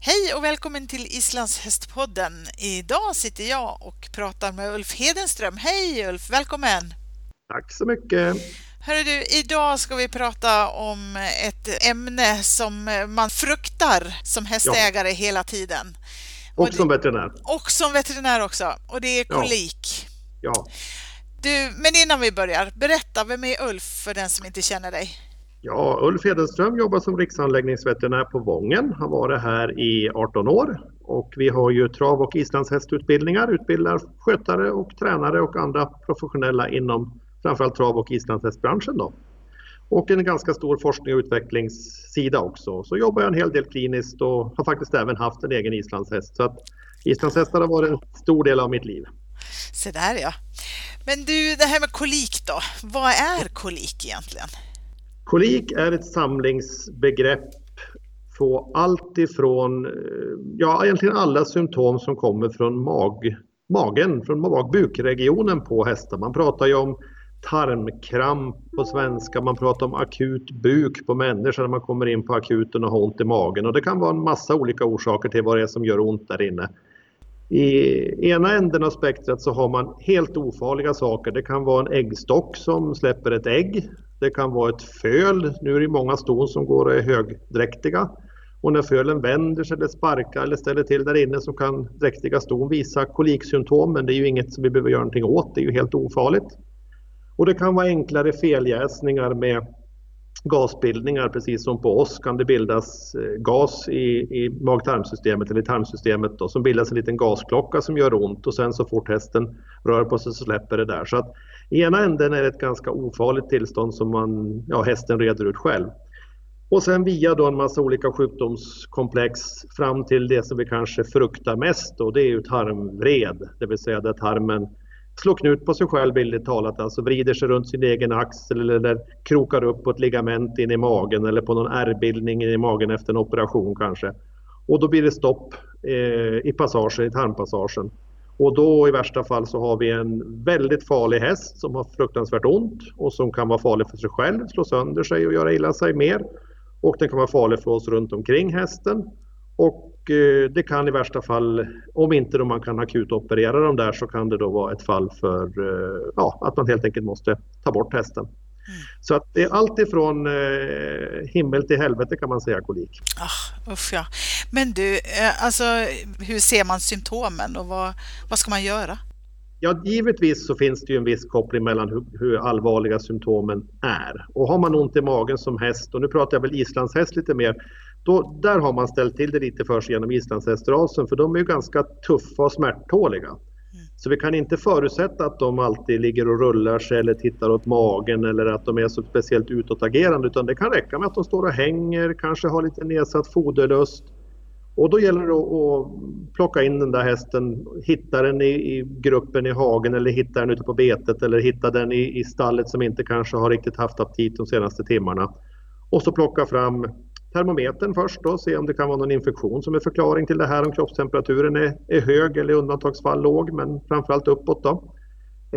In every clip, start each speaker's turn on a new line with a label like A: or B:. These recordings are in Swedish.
A: Hej och välkommen till Islandshästpodden. Idag sitter jag och pratar med Ulf Hedenström. Hej Ulf, välkommen!
B: Tack så mycket!
A: Hörru du, idag ska vi prata om ett ämne som man fruktar som hästägare ja. hela tiden.
B: Och, och det, som veterinär.
A: Och som veterinär också. Och det är kolik.
B: Ja. ja.
A: Du, men innan vi börjar, berätta, vem är Ulf för den som inte känner dig?
B: Ja, Ulf Hedenström jobbar som riksanläggningsveterinär på Vången, har varit här i 18 år och vi har ju trav och islandshästutbildningar, utbildar skötare och tränare och andra professionella inom framförallt trav och islandshästbranschen då. Och en ganska stor forskning och utvecklingssida också. Så jobbar jag en hel del kliniskt och har faktiskt även haft en egen islandshäst. Så att islandshästar har varit en stor del av mitt liv.
A: Se där ja. Men du, det här med kolik då. Vad är kolik egentligen?
B: Kolik är ett samlingsbegrepp på allt ifrån, eh, ja egentligen alla symptom som kommer från mag, magen, från magbukregionen på hästar. Man pratar ju om tarmkramp på svenska, man pratar om akut buk på människor när man kommer in på akuten och har ont i magen och det kan vara en massa olika orsaker till vad det är som gör ont där inne. I ena änden av spektrat så har man helt ofarliga saker. Det kan vara en äggstock som släpper ett ägg. Det kan vara ett föl. Nu är det många ston som går och är högdräktiga. Och när fölen vänder sig eller sparkar eller ställer till där inne så kan dräktiga ston visa koliksymptom men det är ju inget som vi behöver göra någonting åt. Det är ju helt ofarligt. Och det kan vara enklare feljäsningar med gasbildningar, precis som på oss kan det bildas eh, gas i, i mag-tarmsystemet eller i tarmsystemet då, som bildas en liten gasklocka som gör ont och sen så fort hästen rör på sig så släpper det där. Så att i ena änden är det ett ganska ofarligt tillstånd som man, ja, hästen reder ut själv. Och sen via då en massa olika sjukdomskomplex fram till det som vi kanske fruktar mest och det är ju tarmvred, det vill säga där tarmen slår knut på sig själv bildligt talat, alltså vrider sig runt sin egen axel eller, krokar upp på ett ligament in i magen eller på någon ärrbildning i magen efter en operation kanske. Och då blir det stopp eh, i passagen, i tarmpassagen. Och då i värsta fall så har vi en väldigt farlig häst som har fruktansvärt ont och som kan vara farlig för sig själv, slå sönder sig och göra illa sig mer. Och den kan vara farlig för oss runt omkring hästen. Och det kan i värsta fall, om inte man kan akutoperera dem där, så kan det då vara ett fall för eh, ja, att man helt enkelt måste ta bort hästen. Mm. Så att det är allt ifrån eh, himmel till helvete kan man säga kolik.
A: Ah, usch ja. Men du, alltså hur ser man symptomen och vad, vad ska man göra?
B: Ja, givetvis så finns det ju en viss koppling mellan hur, hur, allvarliga symptomen är. Och har man ont i magen som häst, och nu pratar jag väl islandshäst lite mer, då, där har man ställt till det lite för sig genom islandshästrasen för de är ju ganska tuffa och smärttåliga. Mm. Så vi kan inte förutsätta att de alltid ligger och rullar sig eller tittar åt magen eller att de är så speciellt utåtagerande utan det kan räcka med att de står och hänger, kanske har lite nedsatt foderlust. Och då gäller det att plocka in den där hästen, hitta den i, i gruppen i hagen eller hitta den ute på betet eller hitta den i, i stallet som inte kanske har riktigt haft aptit de senaste timmarna. Och så plocka fram termometern först och se om det kan vara någon infektion som är förklaring till det här om kroppstemperaturen är, är hög eller i undantagsfall låg men framförallt uppåt. Då.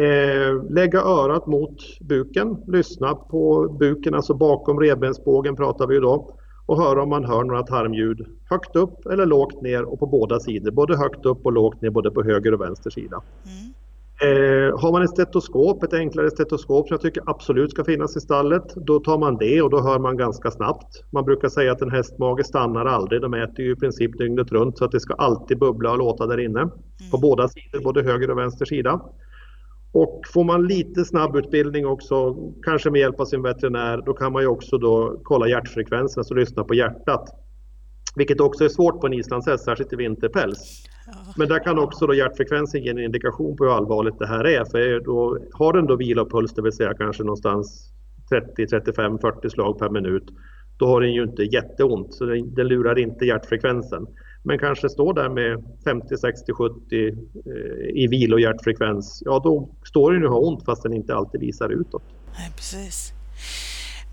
B: Eh, lägga örat mot buken, lyssna på buken, alltså bakom revbensbågen pratar vi ju då och höra om man hör några tarmljud högt upp eller lågt ner och på båda sidor, både högt upp och lågt ner både på höger och vänster sida. Mm. Eh, har man ett stetoskop, ett enklare stetoskop som jag tycker absolut ska finnas i stallet, då tar man det och då hör man ganska snabbt. Man brukar säga att en hästmage stannar aldrig, de äter ju i princip dygnet runt så att det ska alltid bubbla och låta där inne. Mm. På båda sidor, både höger och vänster sida. Och får man lite snabbutbildning också, kanske med hjälp av sin veterinär, då kan man ju också då kolla hjärtfrekvensen, alltså lyssna på hjärtat. Vilket också är svårt på en islandshäst, särskilt i vinterpäls. Men där kan också då hjärtfrekvensen ge en indikation på hur allvarligt det här är. För då, har den då vilopuls, det vill säga kanske någonstans 30, 35, 40 slag per minut, då har den ju inte jätteont, så den, den lurar inte hjärtfrekvensen. men kanske står där med 50, 60, 70 i vilo och hjärtfrekvens, ja då står den och har ont fast den inte alltid visar utåt.
A: Nej, precis.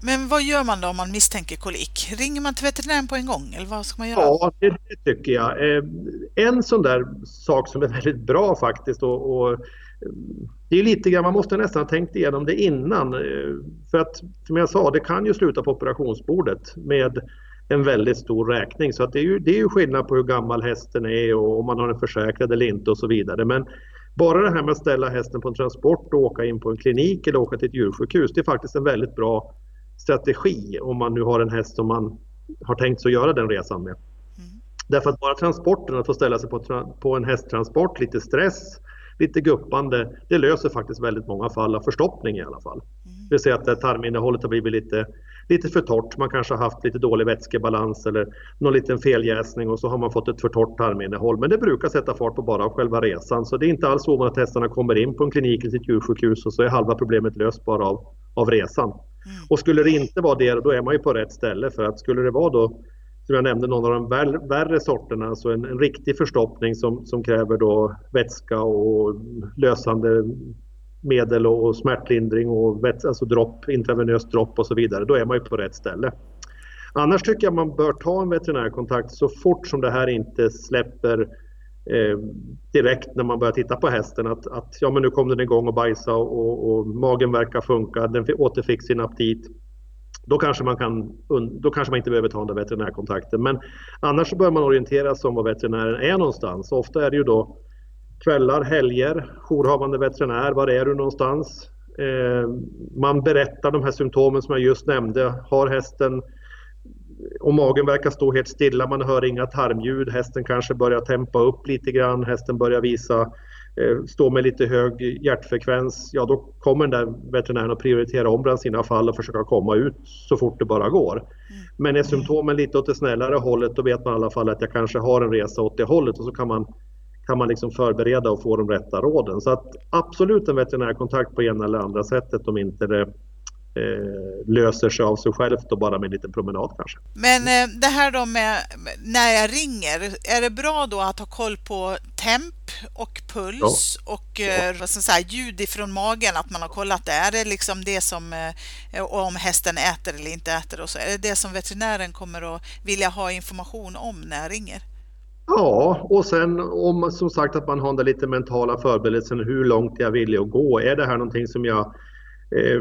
A: Men vad gör man då om man misstänker kolik? Ringer man till veterinären på en gång eller vad ska man göra?
B: Ja, det, det tycker jag. Eh, en sån där sak som är väldigt bra faktiskt och, och eh, det är lite grann, man måste nästan ha tänkt igenom det innan. Eh, för att som jag sa, det kan ju sluta på operationsbordet med en väldigt stor räkning. Så att det, är ju, det är ju skillnad på hur gammal hästen är och om man har den försäkrad eller inte och så vidare. Men bara det här med att ställa hästen på en transport och åka in på en klinik eller åka till ett djursjukhus, det är faktiskt en väldigt bra strategi om man nu har en häst som man har tänkt sig att göra den resan med. Mm. Därför att bara transporten, att få ställa sig på, på en hästtransport, lite stress, lite guppande, det löser faktiskt väldigt många fall av förstoppning i alla fall. Mm. Det vill säga att tarminnehållet har blivit lite, lite för torrt, man kanske har haft lite dålig vätskebalans eller någon liten feljäsning och så har man fått ett för torrt tarminnehåll. Men det brukar sätta fart på bara själva resan så det är inte alls så att hästarna kommer in på en klinik eller ett djursjukhus och så är halva problemet löst bara av, av resan. Mm. Och skulle det inte vara det, då är man ju på rätt ställe för att skulle det vara då som jag nämnde, någon av de värre sorterna, alltså en, en riktig förstoppning som, som kräver då vätska och lösande medel och smärtlindring och väts, alltså dropp, intravenöst dropp och så vidare, då är man ju på rätt ställe. Annars tycker jag man bör ta en veterinärkontakt så fort som det här inte släpper eh, direkt när man börjar titta på hästen att, att ja men nu kom den igång och bajsa och, och, och magen verkar funka, den återfick sin aptit då kanske man, kan, då kanske man inte behöver ta den där veterinärkontakten. Men annars bör man orientera sig om var veterinären är någonstans. Ofta är det ju då kvällar, helger, jourhavande veterinär, var är du någonstans? Eh, man berättar de här symptomen som jag just nämnde. Har hästen och magen verkar stå helt stilla, man hör inga tarmljud, hästen kanske börjar tempa upp lite grann, hästen börjar visa Eh, står med lite hög hjärtfrekvens, ja då kommer den där veterinären att prioritera om bland sina fall och försöka komma ut så fort det bara går. Mm. Men är symptomen lite åt det snällare hållet då vet man i alla fall att jag kanske har en resa åt det hållet och så kan man, kan man liksom förbereda och få de rätta råden. Så att absolut en veterinärkontakt på ena eller andra sättet om inte det eh, löser sig av sig självt och bara med en liten promenad kanske.
A: Men eh, det här då med när jag ringer, är det bra då att ha koll på temp och puls ja. och eh, vad ska säga, ljud ifrån magen, att man har kollat det? Är det liksom det som, eh, om hästen äter eller inte äter och så? Är det det som veterinären kommer att vilja ha information om när jag ringer?
B: Ja, och sen om som sagt att man har den lite mentala förberedelsen, hur långt jag vill att gå. Är det här någonting som jag Eh,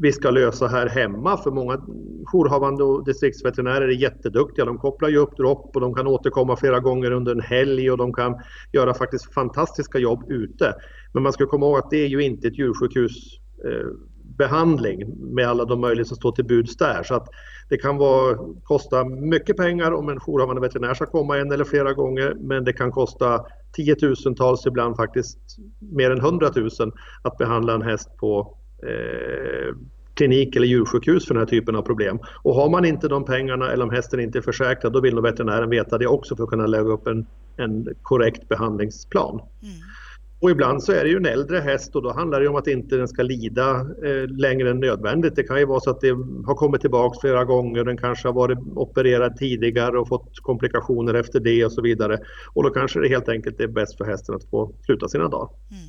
B: vi ska lösa här hemma. För många jourhavande och distriktsveterinärer är jätteduktiga. De kopplar ju upp dropp och de kan återkomma flera gånger under en helg och de kan göra faktiskt fantastiska jobb ute. Men man ska komma ihåg att det är ju inte ett djursjukhus eh, behandling med alla de möjligheter som står till buds där. Så att det kan vara, kosta mycket pengar om en jourhavande veterinär ska komma en eller flera gånger men det kan kosta tiotusentals, ibland faktiskt mer än hundratusen att behandla en häst på Eh, klinik eller djursjukhus för den här typen av problem. Och har man inte de pengarna eller om hästen inte är försäkrad då vill nog veterinären veta det också för att kunna lägga upp en, en korrekt behandlingsplan. Mm. Och ibland så är det ju en äldre häst och då handlar det om att inte den ska lida eh, längre än nödvändigt. Det kan ju vara så att det har kommit tillbaks flera gånger, den kanske har varit opererad tidigare och fått komplikationer efter det och så vidare. Och då kanske det helt enkelt är bäst för hästen att få sluta sina dagar. Mm.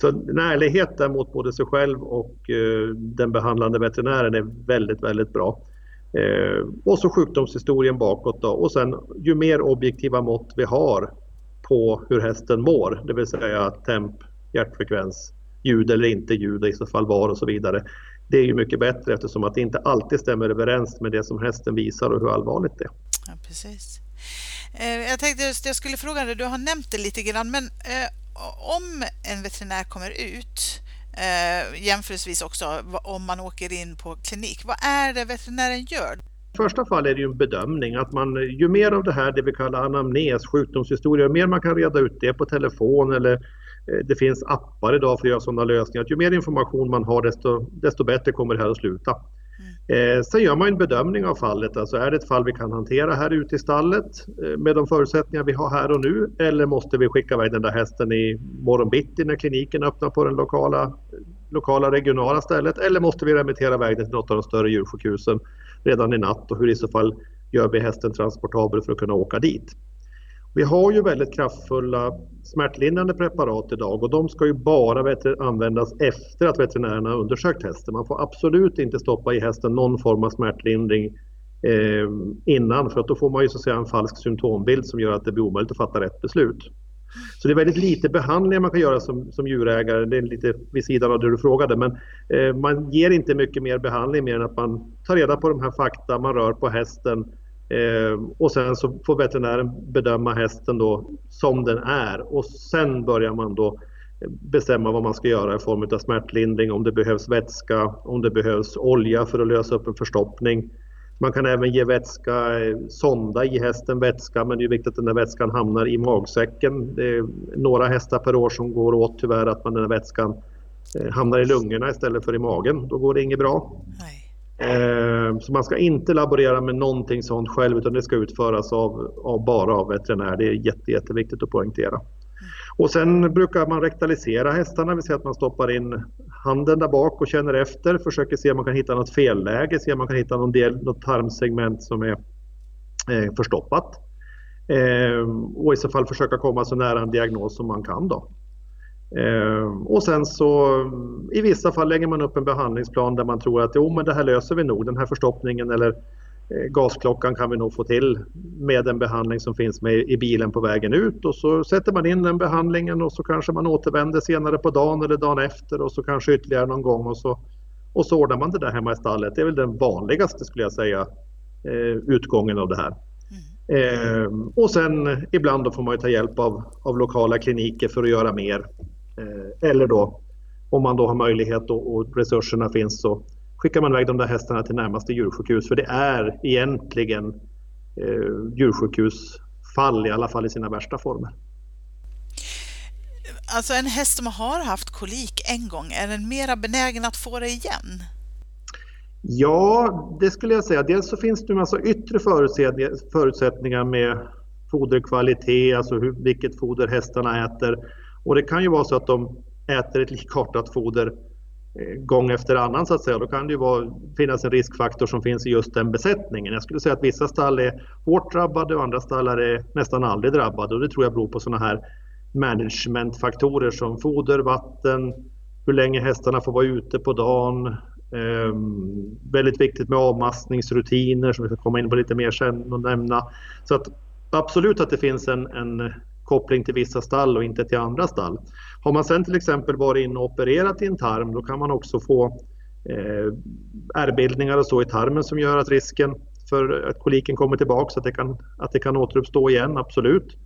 B: Så närligheten mot både sig själv och eh, den behandlande veterinären är väldigt, väldigt bra. Eh, och så sjukdomshistorien bakåt då. Och sen ju mer objektiva mått vi har på hur hästen mår, det vill säga temp, hjärtfrekvens, ljud eller inte ljud, i så fall var och så vidare. Det är ju mycket bättre eftersom att det inte alltid stämmer överens med det som hästen visar och hur allvarligt det är.
A: Ja, precis. Eh, jag tänkte just, jag skulle fråga dig, du har nämnt det lite grann, men eh, om en veterinär kommer ut eh, jämförelsevis också om man åker in på klinik, vad är det veterinären gör?
B: I första fall är det ju en bedömning att man, ju mer av det här det vi kallar anamnes, sjukdomshistoria, ju mer man kan reda ut det på telefon eller eh, det finns appar idag för att göra sådana lösningar. Att ju mer information man har desto, desto bättre kommer det här att sluta. Eh, sen gör man en bedömning av fallet, alltså är det ett fall vi kan hantera här ute i stallet eh, med de förutsättningar vi har här och nu eller måste vi skicka iväg den där hästen i morgon bitti när kliniken öppnar på den lokala, lokala regionala stället eller måste vi remittera iväg den till något av de större djursjukhusen redan i natt och hur i så fall gör vi hästen transportabel för att kunna åka dit. Vi har ju väldigt kraftfulla smärtlindrande preparat idag och de ska ju bara användas efter att veterinärerna har undersökt hästen. Man får absolut inte stoppa i hästen någon form av smärtlindring eh, innan för att då får man ju så att säga en falsk symptombild som gör att det blir omöjligt att fatta rätt beslut. Så det är väldigt lite behandlingar man kan göra som, som djurägare. Det är lite vid sidan av det du frågade. Men eh, man ger inte mycket mer behandling mer än att man tar reda på de här fakta, man rör på hästen eh, och sen så får veterinären bedöma hästen då som den är och sen börjar man då bestämma vad man ska göra i form av smärtlindring, om det behövs vätska, om det behövs olja för att lösa upp en förstoppning. Man kan även ge vätska, eh, sonda i hästen vätska men det är viktigt att den där vätskan hamnar i magsäcken. Det är några hästar per år som går åt tyvärr att man den där vätskan eh, hamnar i lungorna istället för i magen. Då går det inget bra. Eh, så man ska inte laborera med någonting sånt själv utan det ska utföras av, av bara av veterinär. Det är jätte, jätteviktigt att poängtera. Och sen brukar man rektalisera hästarna, vill säga att man stoppar in handen där bak och känner efter, försöker se om man kan hitta något felläge, se om man kan hitta någon del, något tarmsegment som är eh, förstoppat. Eh, och i så fall försöka komma så nära en diagnos som man kan då. Eh, och sen så i vissa fall lägger man upp en behandlingsplan där man tror att jo men det här löser vi nog, den här förstoppningen eller gasklockan kan vi nog få till med den behandling som finns med i bilen på vägen ut och så sätter man in den behandlingen och så kanske man återvänder senare på dagen eller dagen efter och så kanske ytterligare någon gång och så, och så ordnar man det där hemma i stallet. Det är väl den vanligaste skulle jag säga eh, utgången av det här. Mm. Eh, och sen ibland får man ta hjälp av, av lokala kliniker för att göra mer. Eh, eller då om man då har möjlighet och, och resurserna finns så skickar man iväg de där hästarna till närmaste djursjukhus för det är egentligen eh, djursjukhusfall i alla fall i sina värsta former.
A: Alltså en häst som har haft kolik en gång, är den mera benägen att få det igen?
B: Ja, det skulle jag säga. Dels så finns det en massa yttre förutsättningar med foderkvalitet, alltså hur, vilket foder hästarna äter. Och det kan ju vara så att de äter ett likartat foder Eh, gång efter annan så att säga. Då kan det ju vara, finnas en riskfaktor som finns i just den besättningen. Jag skulle säga att vissa stall är hårt drabbade och andra stallar är nästan aldrig drabbade och det tror jag beror på sådana här managementfaktorer som foder, vatten, hur länge hästarna får vara ute på dagen. Eh, väldigt viktigt med avmaskningsrutiner som vi ska komma in på lite mer sen och nämna. Så att absolut att det finns en, en koppling till vissa stall och inte till andra stall. Har man sen till exempel varit inne och opererat i en tarm då kan man också få eh, ärrbildningar och så i tarmen som gör att risken för att koliken kommer tillbaka, att det kan, att det kan återuppstå igen, absolut.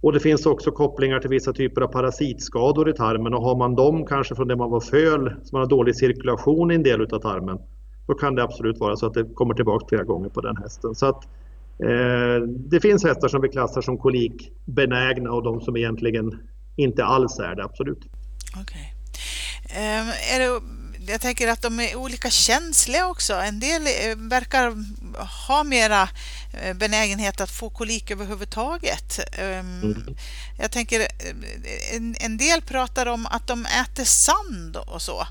B: Och det finns också kopplingar till vissa typer av parasitskador i tarmen och har man dem kanske från det man var föl, så man har dålig cirkulation i en del av tarmen, då kan det absolut vara så att det kommer tillbaka flera gånger på den hästen. Så att det finns hästar som vi klassar som kolikbenägna och de som egentligen inte alls är det, absolut.
A: Okej. Okay. Eh, är det, jag tänker att de är olika känsliga också. En del eh, verkar ha mera benägenhet att få kolik överhuvudtaget. Ehm, mm. Jag tänker, en, en del pratar om att de äter sand och så.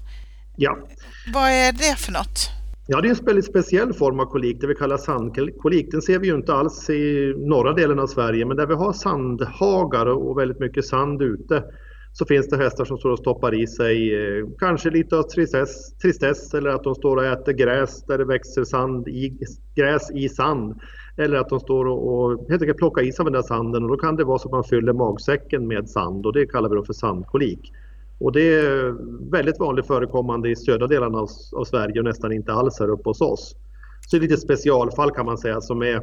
B: Ja.
A: Vad är det för något?
B: Ja, det är en väldigt speciell form av kolik, det vi kallar sandkolik. Den ser vi ju inte alls i norra delen av Sverige, men där vi har sandhagar och väldigt mycket sand ute så finns det hästar som står och stoppar i sig eh, kanske lite av tristess, tristess eller att de står och äter gräs där det växer sand i, gräs i sand. Eller att de står och, och helt enkelt plockar i sig av den där sanden och då kan det vara så att man fyller magsäcken med sand och det kallar vi då för sandkolik. Och det är väldigt vanligt förekommande i södra delarna av, av, Sverige och nästan inte alls här uppe hos oss. Så det är lite specialfall kan man säga som är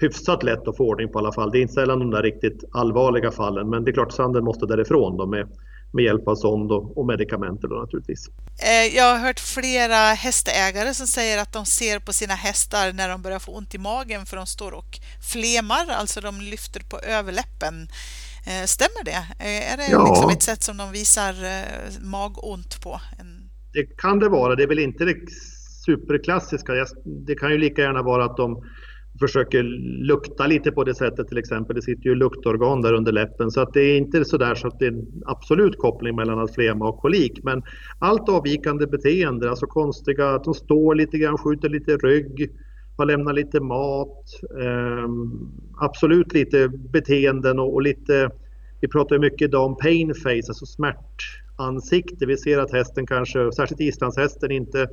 B: hyfsat lätt att få ordning på i alla fall. Det är inte sällan de där riktigt allvarliga fallen men det är klart sanden måste därifrån då med, med hjälp av sond och, och medikamenter då naturligtvis.
A: Eh, jag har hört flera hästägare som säger att de ser på sina hästar när de börjar få ont i magen för de står och flemar, alltså de lyfter på överläppen. Eh, stämmer det? Eh, är det ja. liksom ett sätt som de visar eh, magont på?
B: Det kan det vara. Det är väl inte det superklassiska. Det kan ju lika gärna vara att de försöker lukta lite på det sättet till exempel. Det sitter ju luktorgan där under läppen så att det är inte så där så att det är en absolut koppling mellan att flema och kolik. Men allt avvikande beteende, alltså konstiga att de står lite grann, skjuter lite rygg, har lämnat lite mat, eh, absolut lite beteenden och, och, lite, vi pratar mycket idag om pain face, alltså smärtansikte. Vi ser att hästen kanske, särskilt islandshästen, inte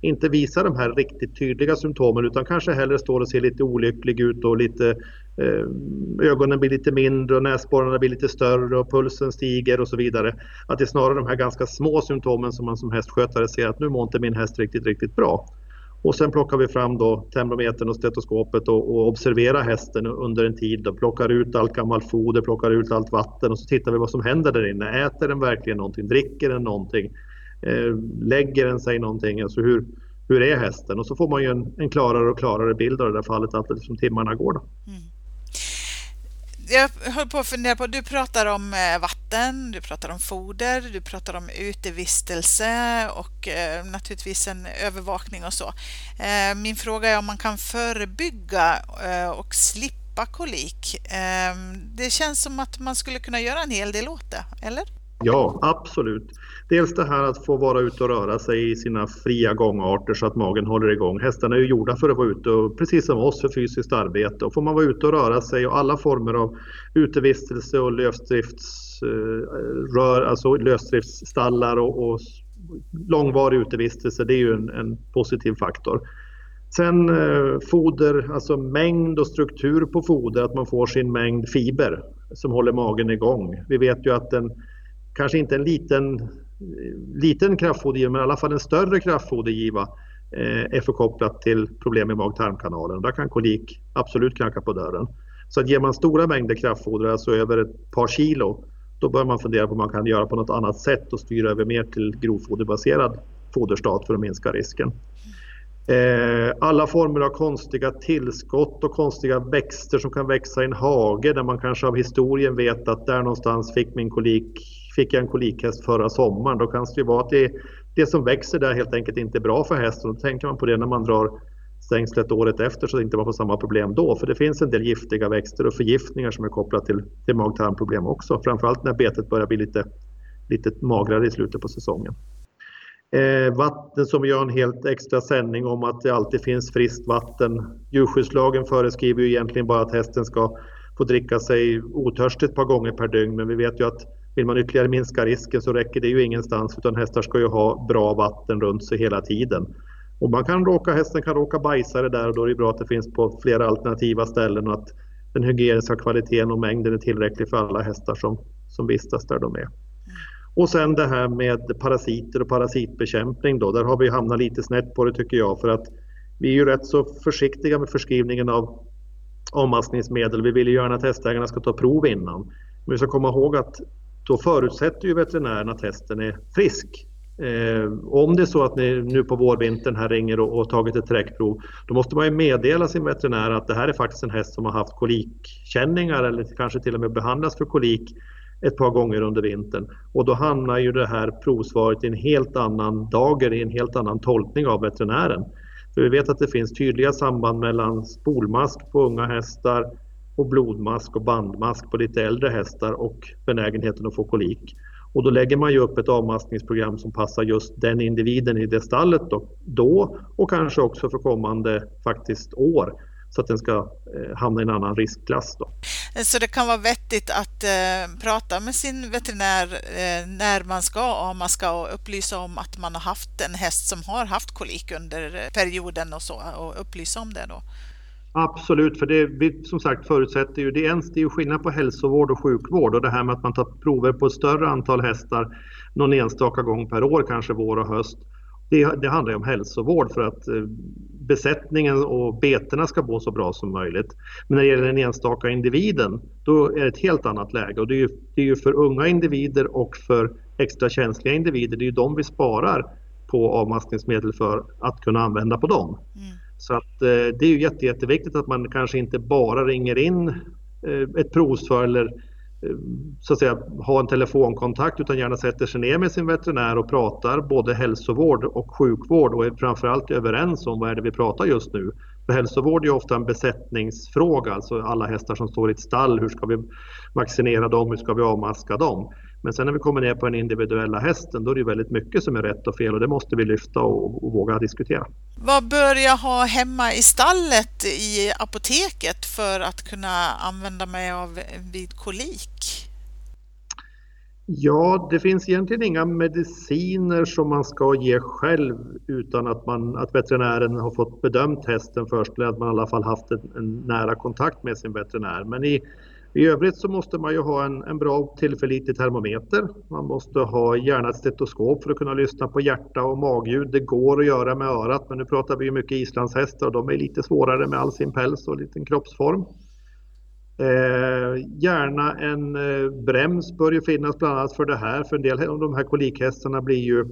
B: inte visar de här riktigt tydliga symptomen utan kanske hellre står och ser lite olycklig ut och lite eh, ögonen blir lite mindre och näsborrarna blir lite större och pulsen stiger och så vidare. Att det är snarare de här ganska små symptomen som man som hästskötare ser att nu mår inte min häst riktigt, riktigt bra. Och sen plockar vi fram då termometern och stetoskopet och, och observerar hästen under en tid. Då. plockar ut allt gammalt foder, plockar ut allt vatten och så tittar vi vad som händer där inne. Äter den verkligen någonting? Dricker den någonting? Eh, lägger den sig någonting? Alltså hur, hur är hästen? Och så får man ju en, en klarare och klarare bild av det där fallet allt som timmarna går. Då. Mm.
A: Jag höll på att fundera på, du pratar om eh, vatten, du pratar om foder, du pratar om utevistelse och eh, naturligtvis en övervakning och så. Eh, min fråga är om man kan förebygga och slippa kolik. Det känns som att man skulle kunna göra en hel del åt det, eller?
B: Ja, absolut. Dels det här att få vara ute och röra sig i sina fria gångarter så att magen håller igång. Hästarna är ju gjorda för att vara ute, och, precis som oss, för fysiskt arbete. Och får man vara ute och röra sig och alla former av utevistelse och lösdriftsrör, eh, alltså lösdriftsstallar och, och långvarig utevistelse, det är ju en, en positiv faktor. Sen eh, foder, alltså mängd och struktur på foder, att man får sin mängd fiber som håller magen igång. Vi vet ju att en kanske inte en liten, liten kraftfodergiva, men i alla fall en större kraftfodergiva eh, är förkopplat till problem i mag-tarmkanalen. Där kan kolik absolut knacka på dörren. Så att ger man stora mängder kraftfoder, alltså över ett par kilo, då bör man fundera på om man kan göra på något annat sätt och styra över mer till grovfoderbaserad foderstat för att minska risken. Eh, alla former av konstiga tillskott och konstiga växter som kan växa i en hage där man kanske av historien vet att där någonstans fick min kolik fick jag en kolikhäst förra sommaren. Då kan det ju vara att det, det som växer där helt enkelt inte är bra för hästen. Då tänker man på det när man drar stängslet året efter så att inte man får samma problem då. För det finns en del giftiga växter och förgiftningar som är kopplat till, till mag-tarmproblem också. Framförallt när betet börjar bli lite, lite magrare i slutet på säsongen. Eh, vatten som vi gör en helt extra sändning om att det alltid finns friskt vatten. Djurskyddslagen föreskriver ju egentligen bara att hästen ska få dricka sig otörstigt ett par gånger per dygn men vi vet ju att vill man ytterligare minska risken så räcker det ju ingenstans utan hästar ska ju ha bra vatten runt sig hela tiden. Och man kan råka, hästen kan råka bajsa det där och då är det bra att det finns på flera alternativa ställen och att den hygieniska kvaliteten och mängden är tillräcklig för alla hästar som, som vistas där de är. Och sen det här med parasiter och parasitbekämpning då, där har vi hamnat lite snett på det tycker jag för att vi är ju rätt så försiktiga med förskrivningen av avmaskningsmedel. Vi vill ju gärna att hästägarna ska ta prov innan. Men vi ska komma ihåg att då förutsätter ju veterinären att hästen är frisk. Eh, om det är så att ni nu på vårvintern här ringer och, och tagit ett träckprov, då måste man ju meddela sin veterinär att det här är faktiskt en häst som har haft kolikkänningar eller kanske till och med behandlats för kolik ett par gånger under vintern. Och då hamnar ju det här provsvaret i en helt annan dager, i en helt annan tolkning av veterinären. För vi vet att det finns tydliga samband mellan spolmask på unga hästar, och blodmask och bandmask på lite äldre hästar och benägenheten att få kolik. Och då lägger man ju upp ett avmaskningsprogram som passar just den individen i det stallet då, då och kanske också för kommande faktiskt år så att den ska eh, hamna i en annan riskklass. Då.
A: Så det kan vara vettigt att eh, prata med sin veterinär eh, när man ska avmaska och upplysa om att man har haft en häst som har haft kolik under eh, perioden och så och upplysa om det då?
B: Absolut, för det vi som sagt förutsätter ju, det är, en, det är ju skillnad på hälsovård och sjukvård och det här med att man tar prover på ett större antal hästar någon enstaka gång per år, kanske vår och höst. Det, det handlar ju om hälsovård för att eh, besättningen och betena ska gå så bra som möjligt. Men när det gäller den enstaka individen, då är det ett helt annat läge och det är ju, det är ju för unga individer och för extra känsliga individer, det är ju de vi sparar på avmaskningsmedel för att kunna använda på dem. Mm. Så att, eh, det är ju jätte, jätteviktigt att man kanske inte bara ringer in eh, ett provsvar eller eh, så att säga ha en telefonkontakt utan gärna sätter sig ner med sin veterinär och pratar både hälsovård och sjukvård och är framförallt överens om vad är det vi pratar just nu. För hälsovård är ofta en besättningsfråga, alltså alla hästar som står i ett stall, hur ska vi vaccinera dem, hur ska vi avmaska dem? Men sen när vi kommer ner på den individuella hästen då är det väldigt mycket som är rätt och fel och det måste vi lyfta och, och våga diskutera.
A: Vad bör jag ha hemma i stallet i apoteket för att kunna använda mig av vid kolik?
B: Ja, det finns egentligen inga mediciner som man ska ge själv utan att, man, att veterinären har fått bedömt hästen först eller att man i alla fall haft en, en nära kontakt med sin veterinär. Men i, i övrigt så måste man ju ha en, en bra tillförlitlig termometer. Man måste ha gärna ett stetoskop för att kunna lyssna på hjärta och magljud. Det går att göra med örat men nu pratar vi ju mycket islandshästar och de är lite svårare med all sin päls och liten kroppsform. Eh, gärna en eh, brems bör ju finnas bland annat för det här, för en del av de här kolikhästarna blir ju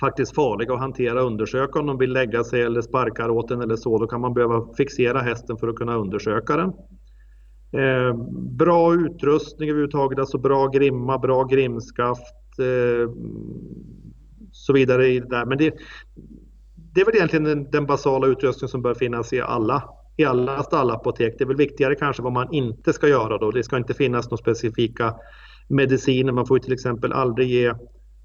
B: faktiskt farliga att hantera och undersöka om de vill lägga sig eller sparkar åt den eller så. Då kan man behöva fixera hästen för att kunna undersöka den. Eh, bra utrustning överhuvudtaget, alltså bra grimma, bra grimskaft eh, så vidare. där. Men det, det är väl egentligen den, den basala utrustning som bör finnas i alla i alla stallapotek. Det är väl viktigare kanske vad man inte ska göra då. Det ska inte finnas några specifika mediciner. Man får till exempel aldrig ge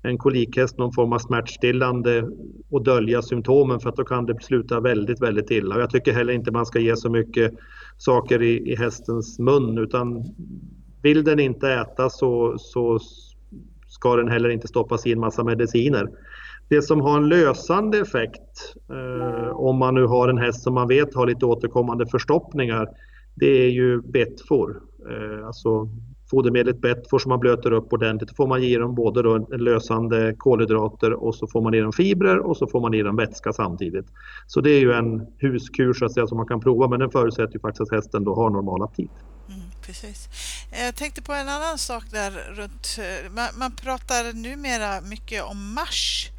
B: en kolikhäst någon form av smärtstillande och dölja symptomen för att då kan det sluta väldigt, väldigt illa. Och jag tycker heller inte man ska ge så mycket saker i, i hästens mun utan vill den inte äta så, så ska den heller inte stoppas i en massa mediciner. Det som har en lösande effekt, eh, om man nu har en häst som man vet har lite återkommande förstoppningar, det är ju bettfor. Eh, alltså fodermedlet bettfor som man blöter upp ordentligt. Då får man ge dem både då lösande kolhydrater och så får man i dem fibrer och så får man i dem vätska samtidigt. Så det är ju en huskur så att säga, som man kan prova men den förutsätter ju faktiskt att hästen då har normal aptit. Mm,
A: precis. Jag tänkte på en annan sak där runt, man, man pratar numera mycket om mars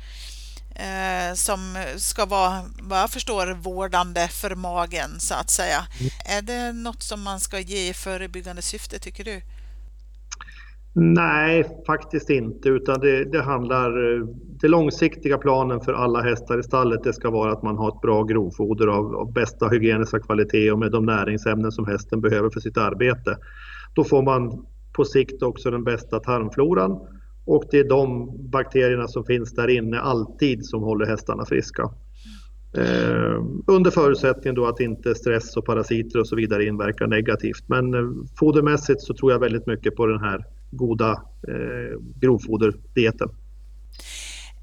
A: eh, som ska vara, vad jag förstår, vårdande för magen så att säga. Mm. Är det något som man ska ge i förebyggande syfte tycker du?
B: Nej, faktiskt inte, utan det, det handlar... Eh, den långsiktiga planen för alla hästar i stallet det ska vara att man har ett bra grovfoder av, av bästa hygieniska kvalitet och med de näringsämnen som hästen behöver för sitt arbete. Då får man på sikt också den bästa tarmfloran och det är de bakterierna som finns där inne alltid som håller hästarna friska. Eh, under förutsättning då att inte stress och parasiter och så vidare inverkar negativt. Men eh, fodermässigt så tror jag väldigt mycket på den här goda eh, grovfoderdieten.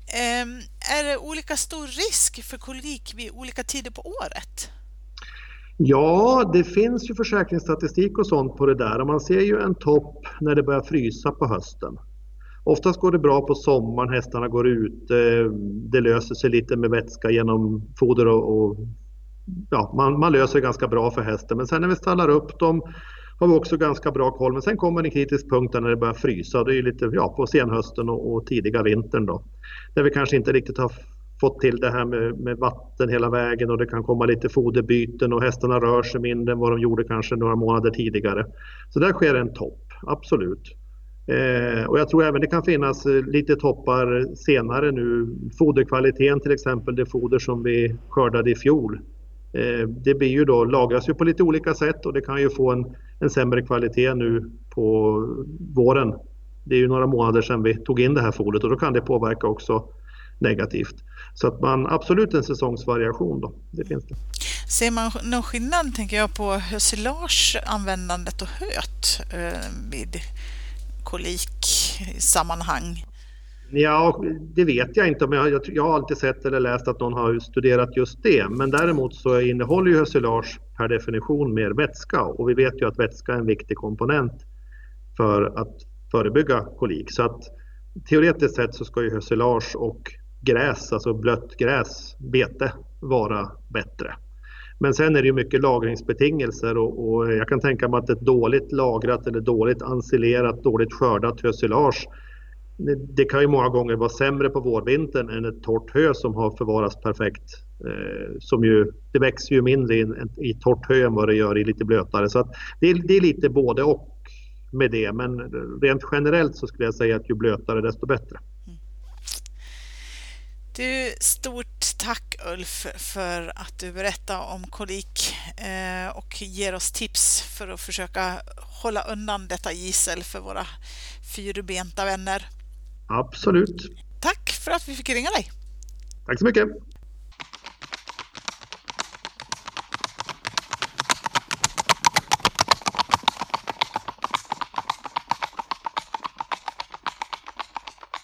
A: Eh, är det olika stor risk för kolik vid olika tider på året?
B: Ja, det finns ju försäkringsstatistik och sånt på det där och man ser ju en topp när det börjar frysa på hösten. Oftast går det bra på sommaren, hästarna går ut, det löser sig lite med vätska genom foder och, och ja, man, man, löser det ganska bra för hästen. Men sen när vi stallar upp dem har vi också ganska bra koll. Men sen kommer en kritisk punkt när det börjar frysa. Det är lite ja, på senhösten och, och tidiga vintern då. Där vi kanske inte riktigt har fått till det här med, med, vatten hela vägen och det kan komma lite foderbyten och hästarna rör sig mindre än vad de gjorde kanske några månader tidigare. Så där sker en topp, absolut. Eh, och jag tror även det kan finnas eh, lite toppar senare nu. Foderkvaliteten till exempel, det foder som vi skördade i fjol. Eh, det blir ju då, lagras ju på lite olika sätt och det kan ju få en, en sämre kvalitet nu på våren. Det är ju några månader sedan vi tog in det här fodret och då kan det påverka också negativt. Så att man absolut en säsongsvariation då, det finns det.
A: Ser man någon skillnad tänker jag på hösilage användandet och höet eh, vid koliksammanhang?
B: Ja, det vet jag inte, men jag, jag, har alltid sett eller läst att någon har studerat just det. Men däremot så innehåller ju hösilage per definition mer vätska och vi vet ju att vätska är en viktig komponent för att förebygga kolik. Så att teoretiskt sett så ska ju hösilage och gräs, alltså blött gräs, bete, vara bättre. Men sen är det ju mycket lagringsbetingelser och, och, jag kan tänka mig att ett dåligt lagrat eller dåligt ensilerat, dåligt skördat hösilage det kan ju många gånger vara sämre på vårvintern än ett torrt hö som har förvarats perfekt. Eh, som ju, det växer ju mindre in, i torrt hö än vad det gör i lite blötare. Så det är, det, är, lite både och med det. Men rent generellt så skulle jag säga att ju blötare desto bättre. Mm.
A: Du, stort tack Ulf för att du berättar om kolik eh, och ger oss tips för att försöka hålla undan detta gissel för våra fyrbenta vänner.
B: Absolut.
A: Tack för att vi fick ringa dig.
B: Tack så mycket.